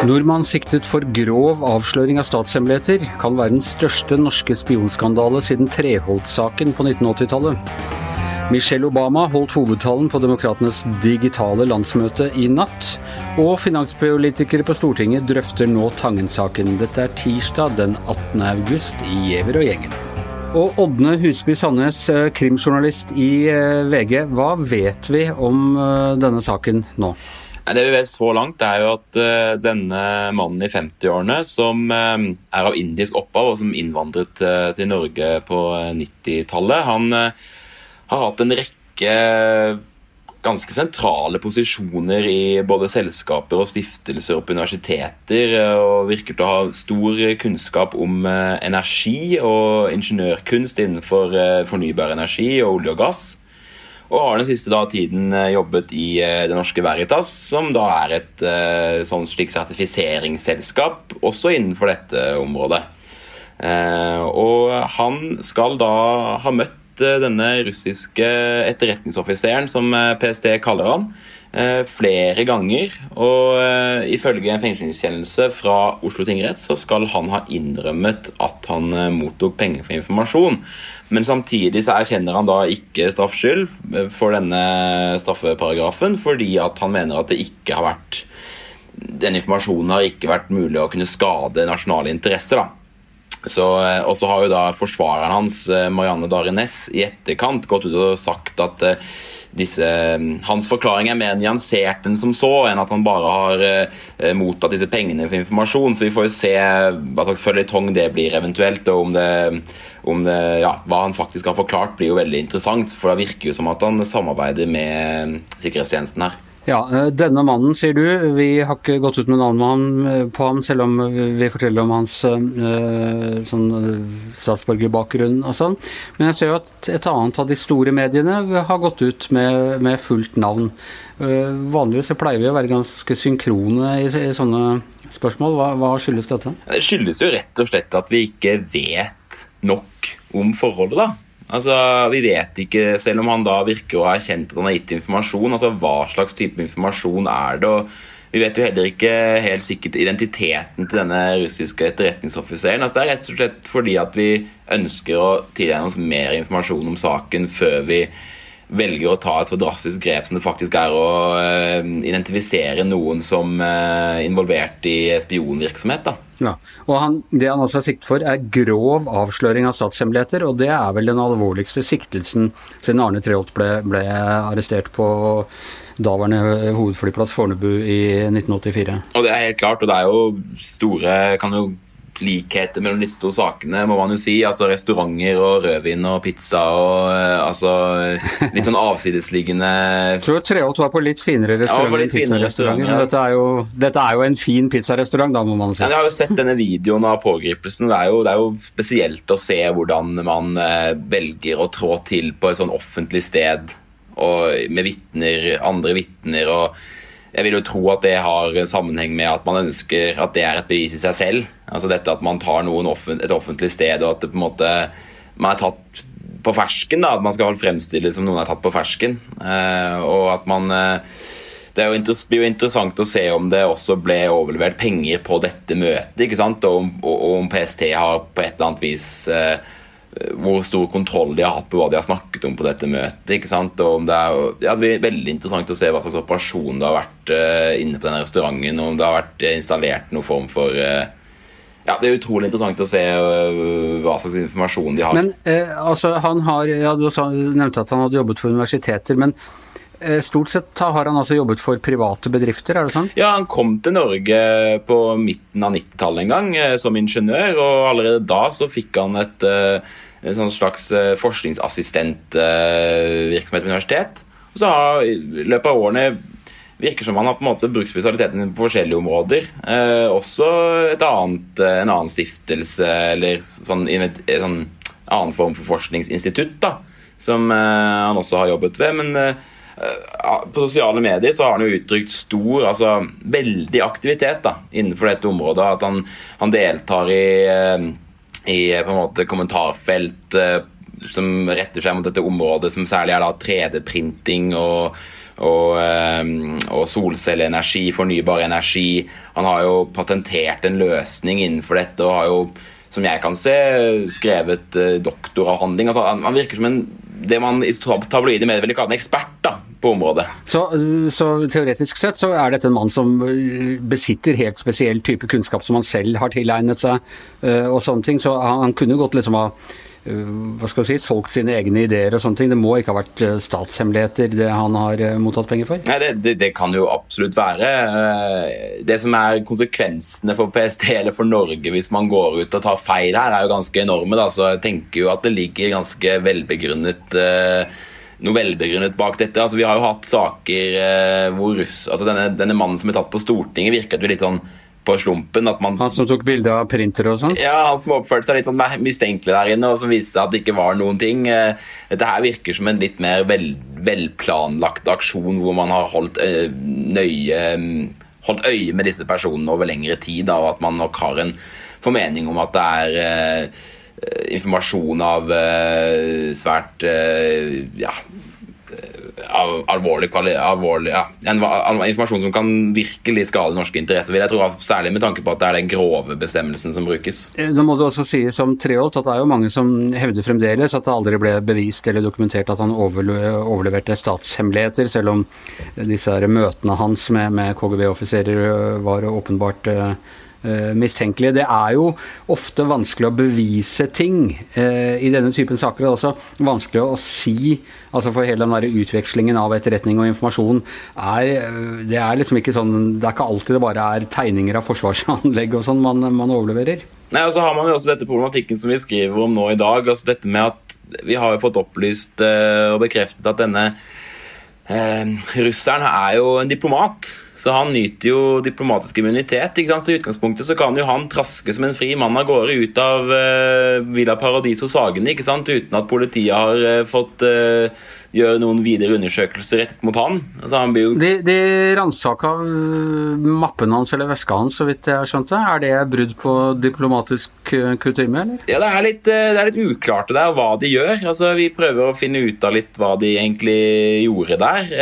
Nordmann siktet for grov avsløring av statshemmeligheter kan være den største norske spionskandale siden Treholt-saken på 1980-tallet. Michelle Obama holdt hovedtalen på Demokratenes digitale landsmøte i natt. Og finanspolitikere på Stortinget drøfter nå Tangen-saken. Dette er tirsdag den 18. august i Giæver og gjengen. Og Ådne Husby Sandnes, eh, krimjournalist i eh, VG. Hva vet vi om eh, denne saken nå? Det vi vet så langt, er jo at uh, denne mannen i 50-årene, som uh, er av indisk opphav og som innvandret uh, til Norge på 90-tallet, han har hatt en rekke ganske sentrale posisjoner i både selskaper og stiftelser og på universiteter, og virker til å ha stor kunnskap om energi og ingeniørkunst innenfor fornybar energi og olje og gass. Og har den siste da, tiden eh, jobbet i uh, Det Norske Veritas, som da er et uh, sånn slik sertifiseringsselskap også innenfor dette området. Og han skal da ha møtt denne russiske etterretningsoffiseren, som PST kaller han, flere ganger. Og ifølge en fengslingskjennelse fra Oslo tingrett så skal han ha innrømmet at han mottok penger for informasjon. Men samtidig så erkjenner han da ikke straffskyld for denne straffeparagrafen, fordi at han mener at det ikke har vært den informasjonen har ikke vært mulig å kunne skade nasjonale interesser. da. Så, eh, og så har jo da forsvareren hans, eh, Marianne Dari Næss, i etterkant gått ut og sagt at eh, disse, hans forklaring er mer nyansert enn som så, enn at han bare har eh, mottatt disse pengene for informasjon. Så vi får jo se hva slags føljetong det blir eventuelt, og om det, om det, ja, hva han faktisk har forklart, blir jo veldig interessant. For det virker jo som at han samarbeider med sikkerhetstjenesten her. Ja, eh, Denne mannen, sier du. Vi har ikke gått ut med navnet eh, på ham, selv om vi forteller om hans øh, sånn, statsborgerbakgrunn og sånn. Men jeg ser jo at et annet av de store mediene har gått ut med, med fullt navn. Vanligvis pleier vi å være ganske synkrone i, i sånne spørsmål. Hva, hva, skyldes dette? Det skyldes jo rett og slett at vi ikke vet nok om forholdet, da. Altså, Vi vet ikke, selv om han da virker å ha erkjent at han har gitt informasjon, altså hva slags type informasjon er det? og Vi vet jo heller ikke helt sikkert identiteten til denne russiske etterretningsoffiseren. Altså, det er rett og slett fordi at vi ønsker å tilegne oss mer informasjon om saken før vi velger å ta et så drastisk grep som det faktisk er å uh, identifisere noen som er uh, involvert i spionvirksomhet. Ja, og han, Det han altså er siktet for, er grov avsløring av statshemmeligheter. Og det er vel den alvorligste siktelsen siden Arne Treholt ble, ble arrestert på daværende hovedflyplass Fornebu i 1984. Og Det er helt klart, og det er jo store kan jo likheter mellom disse to sakene, må man jo si. Altså Restauranter og rødvin og pizza og uh, altså litt sånn avsidesliggende Jeg tror Treholt var på litt finere restauranter ja, enn pizzarestauranter. Ja. Dette, er jo, dette er jo en fin pizzarestaurant, da, må man si. Ja, jeg har jo sett denne videoen av pågripelsen. Det er jo, det er jo spesielt å se hvordan man uh, velger å trå til på et sånn offentlig sted og med vittner, andre vitner. og jeg vil jo tro at det har sammenheng med at man ønsker at det er et bevis i seg selv. Altså dette at man tar noen offent, et offentlig sted, og at det på en måte man er tatt på fersken. da, At man skal fremstille som noen er tatt på fersken. Uh, og at man uh, Det jo blir jo interessant å se om det også ble overlevert penger på dette møtet. ikke sant, Og om, og, om PST har på et eller annet vis uh, hvor stor kontroll de har hatt på hva de har snakket om på dette møtet. ikke sant? Og om det, er, ja, det blir veldig interessant å se hva slags operasjon det har vært inne på denne restauranten. Om det har vært installert noen form for ja, Det er utrolig interessant å se uh, hva slags informasjon de har. Men altså, han har, ja, Du nevnte at han hadde jobbet for universiteter. men Stort sett har han altså jobbet for private bedrifter? er det sånn? Ja, Han kom til Norge på midten av 90-tallet en gang som ingeniør. og Allerede da så fikk han et en sånn slags forskningsassistentvirksomhet på universitet. Og så har i løpet av årene virker som han har på en måte brukt spesialiteten på forskjellige områder. Eh, også annet, en annen stiftelse eller sånn, sånn annen form for forskningsinstitutt da, som eh, han også har jobbet ved. Men eh, på sosiale medier så har han jo uttrykt stor, altså veldig aktivitet da, innenfor dette området. At han, han deltar i, i på en måte kommentarfelt som retter seg mot dette området, som særlig er da 3D-printing og og, og, solcelleenergi, fornybar energi. Han har jo patentert en løsning innenfor dette og har jo, som jeg kan se, skrevet doktoravhandling. Altså, han, han virker som en det man i tabloide medier ville kalle en ekspert da, på området. Så, så, teoretisk sett så er dette en mann som besitter helt spesiell type kunnskap som han selv har tilegnet seg, og sånne ting. Så han, han kunne godt liksom ha hva skal vi si, solgt sine egne ideer og sånne ting. Det må ikke ha vært uh, statshemmeligheter det han har mottatt penger for? Nei, det, det, det, kan jo absolutt være. Det som er konsekvensene for PST eller for Norge hvis man går ut og tar feil her, er jo ganske enorme. Da. Så jeg tenker jo at det ligger ganske velbegrunnet noe velbegrunnet bak dette. Altså, vi har jo hatt saker eh, hvor russ, altså denne, denne, mannen som er tatt på Stortinget, virket jo litt sånn på slumpen. at man... Han som tok bilde av printer og sånn? Ja, han som oppførte seg litt sånn mistenkelig der inne, og som viste seg at det ikke var noen ting. Eh, dette her virker som en litt mer vel, velplanlagt aksjon hvor man har holdt øh, nøye holdt øye med disse personene over lengre tid, da, og at man nok har en formening om at det er Eh, informasjon av eh, svært eh, ja, alvorlig, alvorlig ja, en, informasjon som kan virkelig skade norske interesser. vil jeg tro, Særlig med tanke på at det er den grove bestemmelsen som brukes. Nå må det også sies om Treholt at det er jo mange som hevder fremdeles at det aldri ble bevist eller dokumentert at han overleverte statshemmeligheter, selv om disse møtene hans med, med KGB-offiserer var åpenbart uh, mistenkelige. Det er jo ofte vanskelig å bevise ting uh, i denne typen saker. Det er også vanskelig å si altså For hele den der utvekslingen av etterretning og informasjon er, uh, det er liksom ikke sånn Det er ikke alltid det bare er tegninger av forsvarsanlegg og sånn man, man overleverer. Nei, og så har man jo også dette problematikken som vi skriver om nå i dag. altså dette med at Vi har jo fått opplyst og bekreftet at denne russeren er jo en diplomat. Så han nyter jo diplomatisk immunitet. ikke sant? Så I utgangspunktet så kan jo han traske som en fri mann av gårde ut av uh, Villa Paradiso Sagene ikke sant? uten at politiet har uh, fått uh, gjøre noen videre undersøkelser rettet mot han. Altså, han jo... De, de ransaka mappen hans eller veska hans, så vidt jeg har skjønt det. Er det brudd på diplomatisk kutyme, eller? Ja, det er, litt, det er litt uklart det der hva de gjør. Altså, vi prøver å finne ut av litt hva de egentlig gjorde der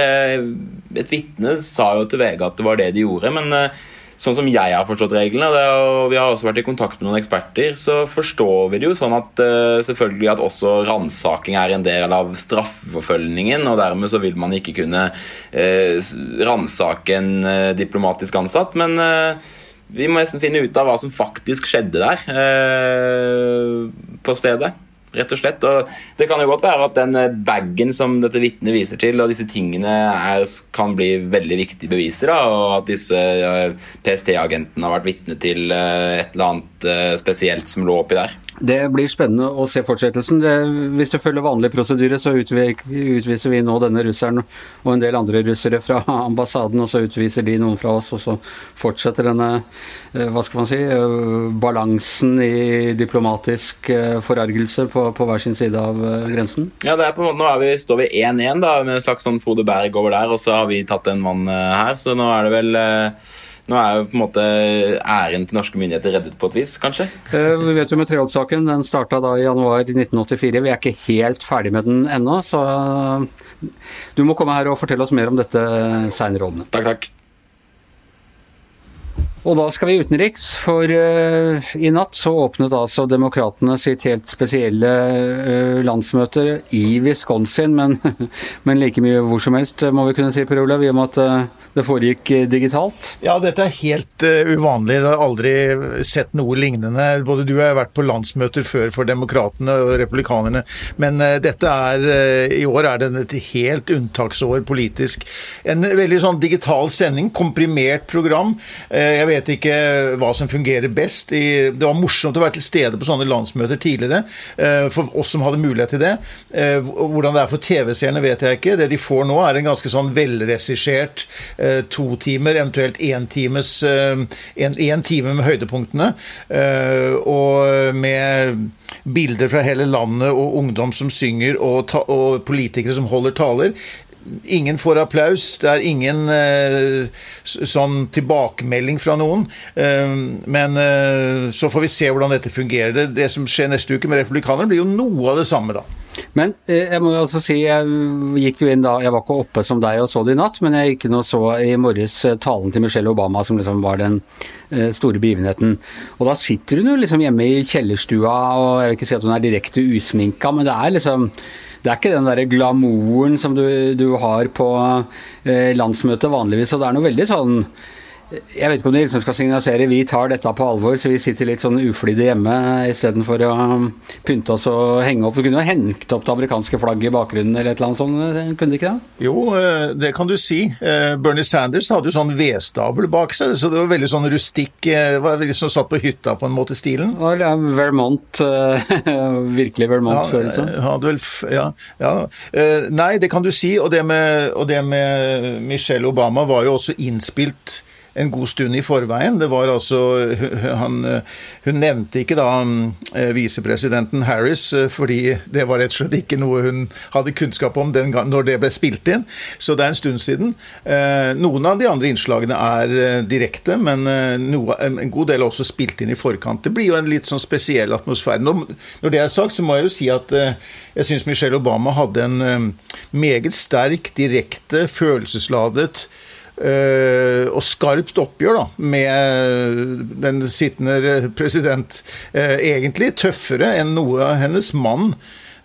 et vitne sa jo til VG at det var det de gjorde, men eh, sånn som jeg har forstått reglene, og vi har også vært i kontakt med noen eksperter, så forstår vi det jo sånn at uh, selvfølgelig at også ransaking er en del av straffeforfølgningen, og dermed så vil man ikke kunne eh, ransake en uh, diplomatisk ansatt, men eh, vi må nesten finne ut av hva som faktisk skjedde der på stedet rett og slett. Og det kan jo godt være at den eh, bagen som dette vitnet viser til, og disse tingene er, kan bli veldig viktige beviser. Da, og at disse eh, PST-agentene har vært vitne til eh, et eller annet spesielt som lå oppi der. Det blir spennende å se fortsettelsen. Det, hvis du følger vanlig prosedyre, så utviser vi nå denne russeren og en del andre russere fra ambassaden, og så utviser de noen fra oss, og så fortsetter denne hva skal man si, balansen i diplomatisk forargelse på, på hver sin side av grensen. Ja, det er på en måte, nå vi, står vi 1-1 da, med en slags sånn Frode Berg over der, og så har vi tatt en mann her, så nå er det vel nå er jo på en måte æren til norske myndigheter reddet på et vis, kanskje? Eh, vi vet jo med Treholt-saken, den starta da i januar 1984. Vi er ikke helt ferdig med den ennå, så du må komme her og fortelle oss mer om dette seinere, Ådne. Takk, takk. Og da skal vi utenriks, for uh, i natt så åpnet altså Demokratene sitt helt spesielle uh, landsmøte i Wisconsin, men, men, like mye hvor som helst, må vi kunne si, Per Olav, i og med at uh, det foregikk digitalt? Ja, dette er helt uvanlig. Jeg har aldri sett noe lignende. Både du og jeg har vært på landsmøter før for Demokratene og Republikanerne, men dette er I år er det et helt unntaksår politisk. En veldig sånn digital sending, komprimert program. Jeg jeg vet ikke hva som fungerer best. Det var morsomt å være til stede på sånne landsmøter tidligere, eh, for oss som hadde mulighet til det. Eh, hvordan det er for TV-seerne, vet jeg ikke. Det de får nå, er en ganske sånn velregissert eh, to timer, eventuelt én times en time med høydepunktene. Og med bilder fra hele landet og ungdom som synger og, og politikere som holder taler ingen får applaus, det er ingen eh, sånn tilbakemelding fra noen. Eh, men eh, så får vi se hvordan dette fungerer. Det, det som skjer neste uke med republikanerne, blir jo noe av det samme, da. Men jeg må altså si, jeg gikk jo inn da, jeg var ikke oppe som deg og så det i natt, men jeg gikk inn og så i morges talen til Michelle Obama, som liksom var den store begivenheten. Og da sitter hun jo liksom hjemme i kjellerstua, og jeg vil ikke si at hun er direkte usminka, men det er liksom det er ikke den der glamouren som du, du har på eh, landsmøtet vanligvis. Og det er noe veldig sånn jeg vet ikke om de liksom skal signalisere vi tar dette på alvor, så vi sitter litt sånn uflidde hjemme istedenfor å pynte oss og henge opp. Du kunne jo hengt opp det amerikanske flagget i bakgrunnen eller et eller annet sånt, kunne de ikke det? Jo, eh, det kan du si. Eh, Bernie Sanders hadde jo sånn vedstabel bak seg, så det var veldig sånn rustikk eh, var liksom satt på hytta på en måte, stilen. Ja, Vermont. Virkelig Vermont-følelse. Ja, ja, ja. Nei, det kan du si. Og det med, og det med Michelle Obama var jo også innspilt en god stund i forveien. Det var altså han, Hun nevnte ikke da eh, visepresidenten Harris, eh, fordi det var rett og slett ikke noe hun hadde kunnskap om den gang, når det ble spilt inn. Så det er en stund siden. Eh, noen av de andre innslagene er direkte, men noe, en god del er også spilt inn i forkant. Det blir jo en litt sånn spesiell atmosfære. Når, det er sagt, så må jeg jo si at jeg syns Michelle Obama hadde en meget sterk, direkte, følelsesladet og skarpt oppgjør da, med den sittende president. Uh, egentlig tøffere enn noe av hennes mann.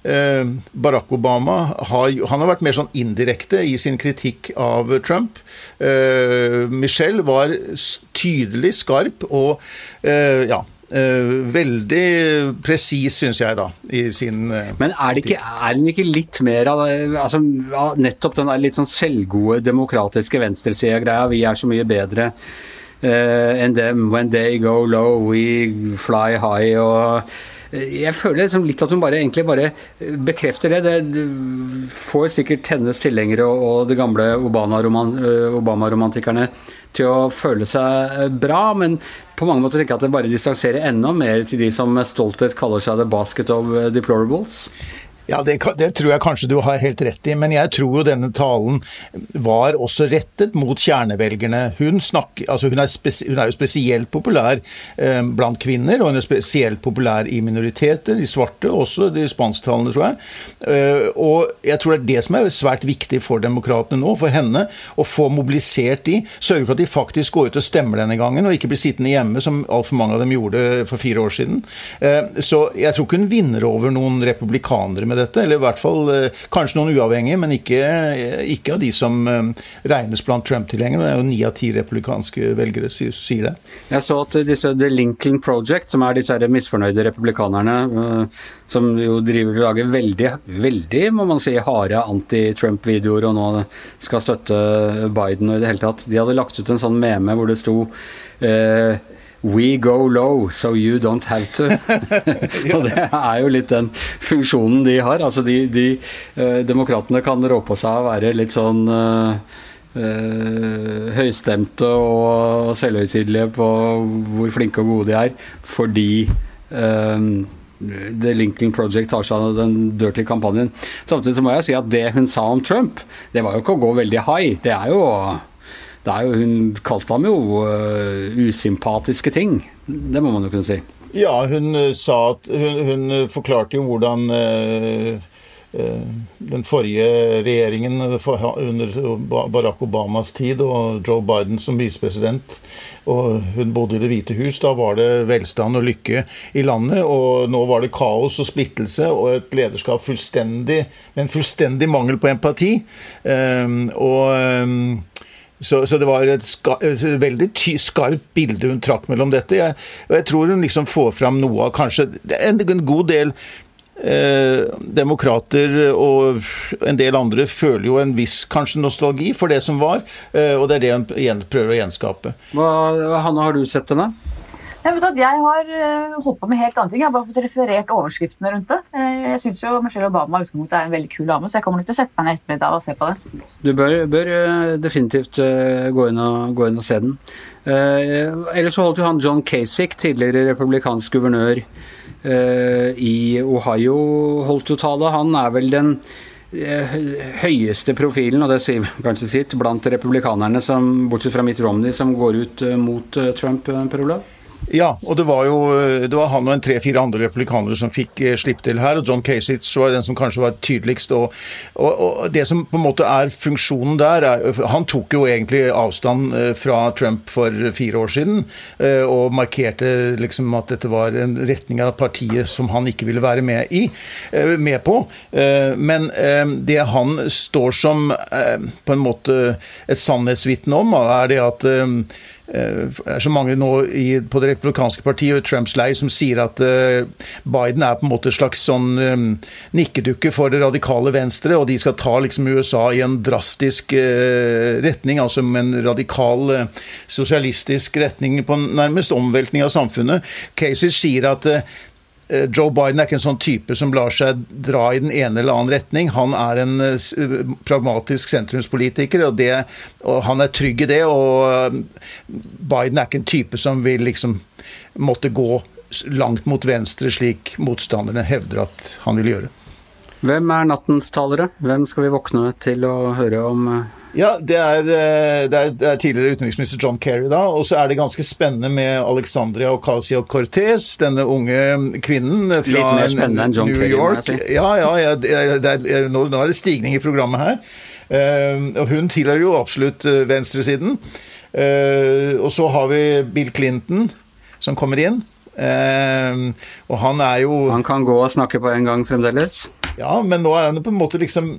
Uh, Barack Obama har, han har vært mer sånn indirekte i sin kritikk av Trump. Michelle var tydelig skarp og ja, Eh, veldig presis, syns jeg, da, i sin eh, Men er, det ikke, er den ikke litt mer av altså, nettopp den der litt sånn selvgode demokratiske venstresida-greia, vi er så mye bedre uh, enn dem, when they go low, we fly high, og jeg føler liksom litt at hun bare egentlig bare bekrefter det. Det får sikkert hennes tilhengere og de gamle Obama-romantikerne til å føle seg bra, men på mange måter tenker jeg at det bare distanserer enda mer til de som med stolthet kaller seg the basket of deplorables. Ja, det, det, tror jeg kanskje du har helt rett i, men jeg tror jo denne talen var også rettet mot kjernevelgerne. Hun, snakker, altså hun, er, spes, hun er, jo spesielt populær eh, blant kvinner, og hun er spesielt populær i minoriteter, de svarte, også de spansktalende, tror jeg. Eh, og jeg tror det er det som er svært viktig for demokratene nå, for henne, å få mobilisert de, sørge for at de faktisk går ut og stemmer denne gangen, og ikke blir sittende hjemme, som altfor mange av dem gjorde for fire år siden. Eh, så jeg tror ikke hun vinner over noen republikanere med dette, eller i hvert fall eh, kanskje noen uavhengige, men ikke, eh, ikke av de som eh, regnes blant Trump-tilhengere. Det er jo ni av ti republikanske velgere sier det. Jeg så at disse The Lincoln Project, som er disse misfornøyde republikanerne, som jo driver og lager veldig, veldig må man si, harde anti-Trump-videoer og nå skal støtte Biden og i det hele tatt, de hadde lagt ut en sånn meme hvor det sto We go low, so you don't have to. og det er jo litt den funksjonen de har. Altså de, de eh, Demokratene kan rå på seg å være litt sånn eh, uh, høystemte og selvhøytidelige på hvor flinke og gode de er, fordi The Lincoln Project tar seg av den dirty kampanjen. Samtidig så må jeg si at det hun sa om Trump, det var jo ikke å gå veldig high. Det er jo jo, hun kalte ham jo uh, usympatiske ting. Det må man jo kunne si. Ja, hun uh, sa at Hun, hun uh, forklarte jo hvordan den forrige regjeringen under Barack Obamas tid og Joe Biden som visepresident, og hun bodde i Det hvite hus, da var det velstand og lykke i landet. Og nå var det kaos og splittelse og et lederskap fullstendig, med en fullstendig mangel på empati. Og så, så, det var et, ska, et veldig skarpt bilde hun trakk mellom dette. Jeg, og jeg tror hun liksom får fram noe av kanskje en, en god del eh, demokrater og en del andre føler jo en viss kanskje nostalgi for det som var, eh, og det er det hun prøver å gjenskape. Hva, Hanne, har du sett henne? Jeg, vet at jeg har eh, holdt på med helt andre ting. Jeg har bare fått referert overskriftene rundt det. Eh, jeg syns jo Michelle Obama i utgangspunktet er en veldig kul dame, så jeg kommer nok til å sette meg ned ettermiddag og se på det. Du bør, bør eh, definitivt gå inn, og, gå inn, og, se den. Ellers så holdt jo han John Kasich, tidligere republikansk guvernør i Ohio, holdt jo tale. Han er vel den høyeste profilen, og det sier kanskje sitt, blant republikanerne, som, bortsett fra Mitt Romney, som går ut mot Trump, Per Olav? Ja, og det var jo det var han og en tre-fire andre republikanere som fikk slipp til her. og John Kasich var den som kanskje var tydeligst. Og, og, og, det som på en måte er funksjonen der er, Han tok jo egentlig avstand eh, fra Trump for fire år siden eh, og markerte liksom at dette var en retning av partiet som han ikke ville være med, i, med på. Men det han står som på en måte et sannhetsvitne om, er det at Eh, er så mange nå i, på det republikanske partiet og Trumps lei som sier at uh, Biden er på en måte et slags sånn um, nikkedukke for det radikale venstre, og de skal ta liksom USA i en drastisk uh, retning, altså med en radikal uh, sosialistisk retning på nærmest omveltning av samfunnet. Casey sier at Eh, Joe Biden er ikke en sånn type som lar seg dra i den ene eller annen retning. Han er en eh, pragmatisk sentrumspolitiker, og, det, og han er trygg i det. Og eh, Biden er ikke en type som vil liksom måtte gå langt mot venstre, slik motstanderne hevder at han vil gjøre. Hvem er nattens talere? Hvem skal vi våkne til å høre om ja, det er, eh, det, er, det er, tidligere utenriksminister John Kerry, da. Og så er det ganske spennende med Alexandria Ocasio-Cortez, denne unge kvinnen fra New Kerry, York. Ja, ja, ja er, nå, nå, er det stigning i programmet her. Uh, og hun tilhører jo absolutt uh, venstresiden. Og så har vi Bill Clinton, som kommer inn. og han er jo Han kan gå og snakke på en gang fremdeles? Ja, men nå er han på en måte liksom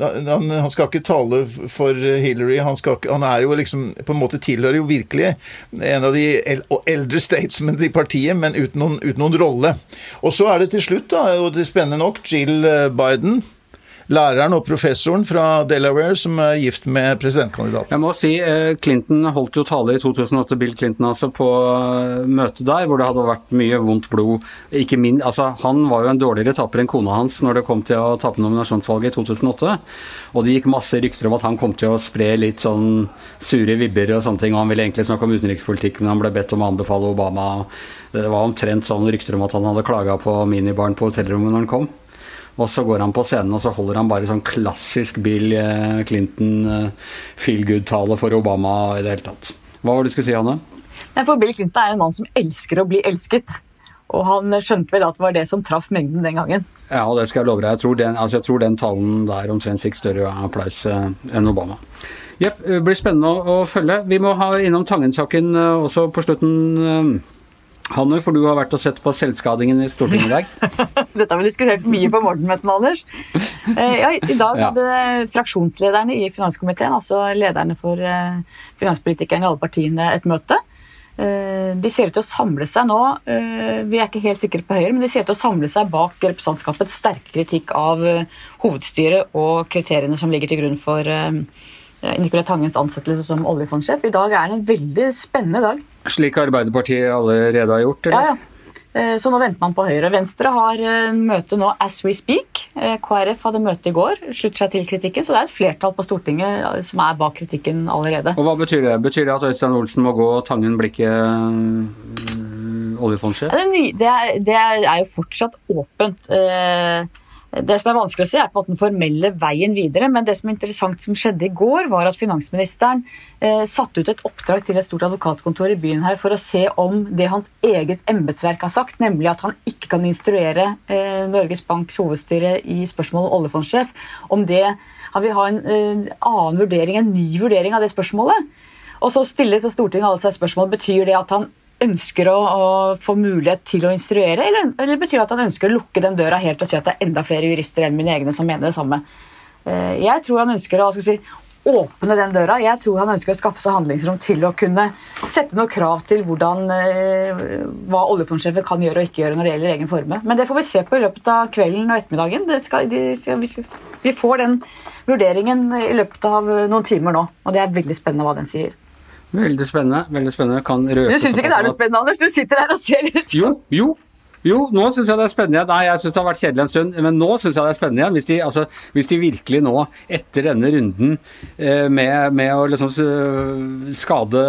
han, han, skal ikke tale for Hillary. Han, skal, han, er jo liksom På en måte tilhører jo virkelig en av de eldre statesmen i partiet, men uten noen, uten noen rolle. Og så er det til slutt, da, og det er spennende nok, Jill eh, Biden læreren og professoren fra Delaware som er gift med presidentkandidaten. Jeg må si, eh, Clinton holdt jo tale i 2008, Bill Clinton altså, på eh, møtet der, hvor det hadde vært mye vondt blod. Ikke min, altså, han var jo en dårligere taper enn kona hans når det kom til å tape nominasjonsvalget i 2008. Og det gikk masse rykter om at han kom til å spre litt sånn sure vibber og sånne ting. og Han ville egentlig snakke om utenrikspolitikk, men han ble bedt om å anbefale Obama. Det var omtrent sånn rykter om at han hadde klaga på minibaren på hotellrommet når han kom. Og så går han på scenen og så holder han bare sånn klassisk Bill eh, Clinton eh, feel good-tale for Obama i det hele tatt. Hva var det du skulle si, Anne? For Bill Clinton er en mann som elsker å bli elsket. Og han skjønte vel at det var det som traff mengden den gangen. Ja, og det skal jeg love deg. Jeg tror den, altså jeg tror den talen der omtrent fikk større applaus eh, enn Obama. Jepp, blir spennende å, å, følge. Vi må ha innom Tangen-saken også på slutten. Hanne, for du har vært og sett på selvskadingen i Stortinget i dag. Dette har vi diskutert mye på morgenmøtene, Anders. Eh, ja, I dag hadde ja. fraksjonslederne i finanskomiteen, altså lederne for eh, finanspolitikerne i alle partiene, et møte. Eh, de ser ut til å samle seg nå, vi er ikke helt sikre på Høyre, men de ser ut til å samle seg bak representantskapets sterke kritikk av hovedstyret og kriteriene som ligger til grunn for Nicolai Tangens ansettelse som oljefondsjef. I dag er det en veldig spennende dag. Slik Arbeiderpartiet allerede har gjort? eller? Ja, ja. Eh, så nå venter man på Høyre. Venstre har eh, møte nå as we speak. Eh, KrF hadde møte i går, slutter seg til kritikken. Så det er et flertall på Stortinget som er bak kritikken allerede. Og Hva betyr det? Betyr det at Øystein Olsen må gå Tangen blikket ikke oljefondsjef? Det, det, er jo fortsatt åpent. Det som er vanskelig å si, er på den formelle veien videre. Men det som er interessant som skjedde i går, var at finansministeren eh, satte ut et oppdrag til et stort advokatkontor i byen her for å se om det hans eget embetsverk har sagt, nemlig at han ikke kan instruere eh, Norges Banks hovedstyre i spørsmålet om oljefondsjef, om det han vil ha en eh, annen vurdering, en ny vurdering av det spørsmålet. Og så stiller på Stortinget alle seg spørsmål betyr det at han ønsker å, å, få mulighet til å instruere, eller, eller betyr det at han ønsker å lukke den døra helt og si at det er enda flere jurister enn mine egne som mener det samme? Eh, jeg tror han ønsker å si, åpne den døra. Jeg tror han ønsker å skaffe seg handlingsrom til å kunne sette noen krav til hvordan, eh, hva oljefondsjefen kan gjøre og ikke gjøre når det gjelder egen formue. Men det får vi se på i løpet av kvelden og ettermiddagen. Skal, de, skal, vi, skal, vi får den vurderingen i løpet av noen timer nå, og det er veldig spennende hva den sier. Veldig spennende. veldig spennende. Kan røpe Du syns ikke det er noe spennende, Anders? Du sitter her og ser litt Jo, jo. Jo, nå syns jeg det er spennende igjen. Nei, jeg syns det har vært kjedelig en stund, men nå syns jeg det er spennende igjen. Hvis de, altså, hvis de virkelig nå, etter denne runden eh, med, med, å liksom skade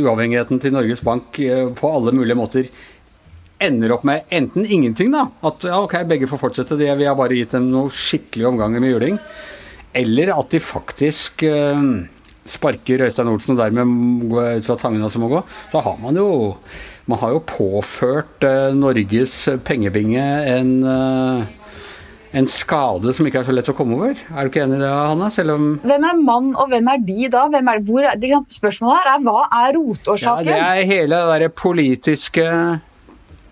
uavhengigheten til Norges Bank eh, på alle mulige måter, ender opp med enten ingenting, da. At ja, ok, begge får fortsette, det, vi har bare gitt dem noen skikkelige omganger med juling. Eller at de faktisk eh, sparker Øystein Olsen og dermed går ut fra Tangena som må gå. Så har man jo Man har jo påført eh, Norges pengebinge en eh, en skade som ikke er så lett å komme over. Er du ikke enig i det, om Hvem er mann, og hvem er de da? Hvem er, hvor, det, spørsmålet her er hva er rotårsaken? Ja, det er hele det derre politiske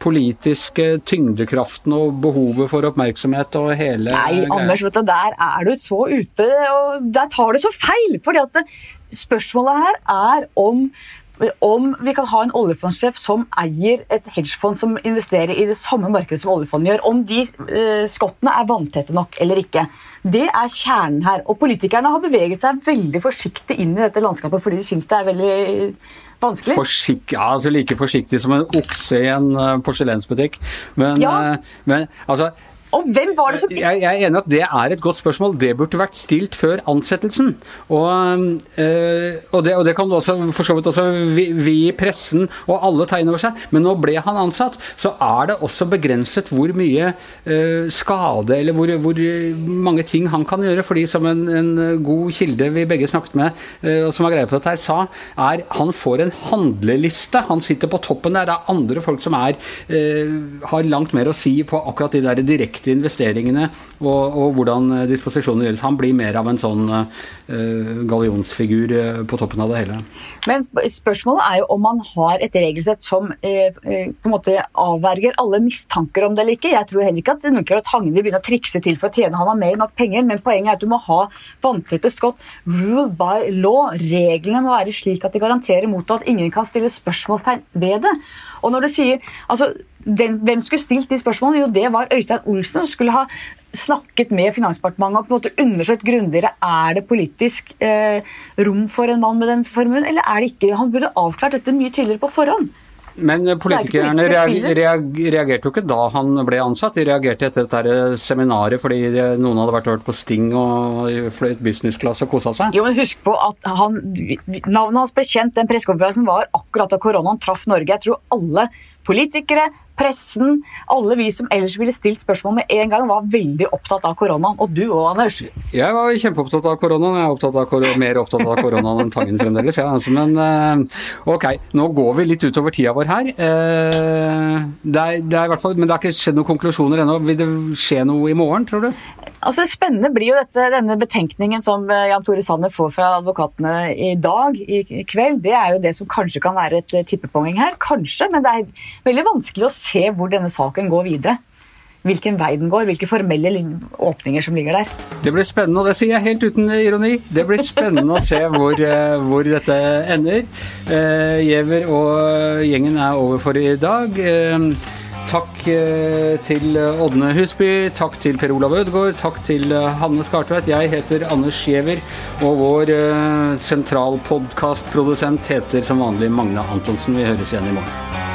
politiske tyngdekraften og behovet for oppmerksomhet og hele Nei, greia. Anders, vet du, der er du så ute, og der tar du så feil! fordi at det, spørsmålet her er om om vi kan ha en oljefondsjef som eier et hedgefond som investerer i det samme markedet som oljefondet gjør, om de eh, skottene er vanntette nok eller ikke. Det er kjernen her. Og politikerne har beveget seg veldig forsiktig inn i dette landskapet fordi de syns det er veldig vanskelig. Forsik ja, altså Like forsiktig som en okse i en uh, porselensbutikk. Men, ja. uh, men altså og hvem var det som jeg, jeg er enig at det er et godt spørsmål. Det burde vært stilt før ansettelsen. Og, øh, og, det, og det, kan også, for så vidt også vi, i pressen og alle tegne over seg. Men nå ble han ansatt, så er det også begrenset hvor mye øh, skade eller hvor, hvor, mange ting han kan gjøre. fordi som en, en god kilde vi begge snakket med, øh, og som har greie på dette her, sa, er han får en handleliste. Han sitter på toppen der. Det er andre folk som er, har langt mer å si på akkurat de der direkte direkte investeringene og, og, hvordan disposisjonene gjøres. Han blir mer av en sånn uh, gallionsfigur uh, på toppen av det hele. Men spørsmålet er jo om man har et regelsett som uh, på en måte avverger alle mistanker om det eller ikke. Jeg tror heller ikke at Nunkler og Tangen vil begynne å trikse til for å tjene han har mer enn nok penger, men poenget er at du må ha vanntette skott. Rule by law. Reglene må være slik at de garanterer mot at ingen kan stille spørsmålstegn ved det. Og når du sier altså, den, Hvem skulle stilt de spørsmålene? Jo, det var Øystein Olsen som skulle ha snakket med Finansdepartementet og på en måte undersøkt grundigere er det politisk eh, rom for en mann med den formuen, eller er det ikke. Han burde avklart dette mye tydeligere på forhånd. Men politikerne reagerte jo ikke da han ble ansatt, de reagerte etter dette seminaret fordi noen hadde vært hørt på Sting og fløyet businessclass og kosa seg. Jo, men husk på at han, Navnet hans ble kjent, den pressekonferansen var akkurat da koronaen traff Norge. Jeg tror alle politikere, pressen, alle vi som ellers ville stilt spørsmål med en gang, var veldig opptatt av koronaen. Og du òg, Anders. Jeg var kjempeopptatt av koronaen. Jeg er opptatt av, mer opptatt av koronaen enn Tangen fremdeles. Ja, altså, men uh, ok, nå går vi litt utover tida vår her. Uh, det er, det er i hvert fall, men det har ikke skjedd noen konklusjoner ennå. Vil det skje noe i morgen, tror du? Altså spennende blir jo dette, denne betenkningen som eh, Jan Tore Sanner får fra advokatene i dag, i kveld. Det er jo det som kanskje kan være et tippepoeng her. Kanskje, men det er veldig vanskelig å se hvor denne saken går videre. Hvilken vei den går, hvilke formelle åpninger som ligger der. Det blir spennende, og det sier jeg helt uten ironi. Det blir spennende å se hvor, eh, hvor dette ender. Eh, Giæver og gjengen er over for i dag. Eh, takk eh, til Ådne Husby, takk til Per Olav Ødegaard, takk til eh, Hanne Skartveit. Jeg heter Anders Giæver, og vår sentralpodkastprodusent heter som vanlig Magne Antonsen. Vi høres igjen i morgen.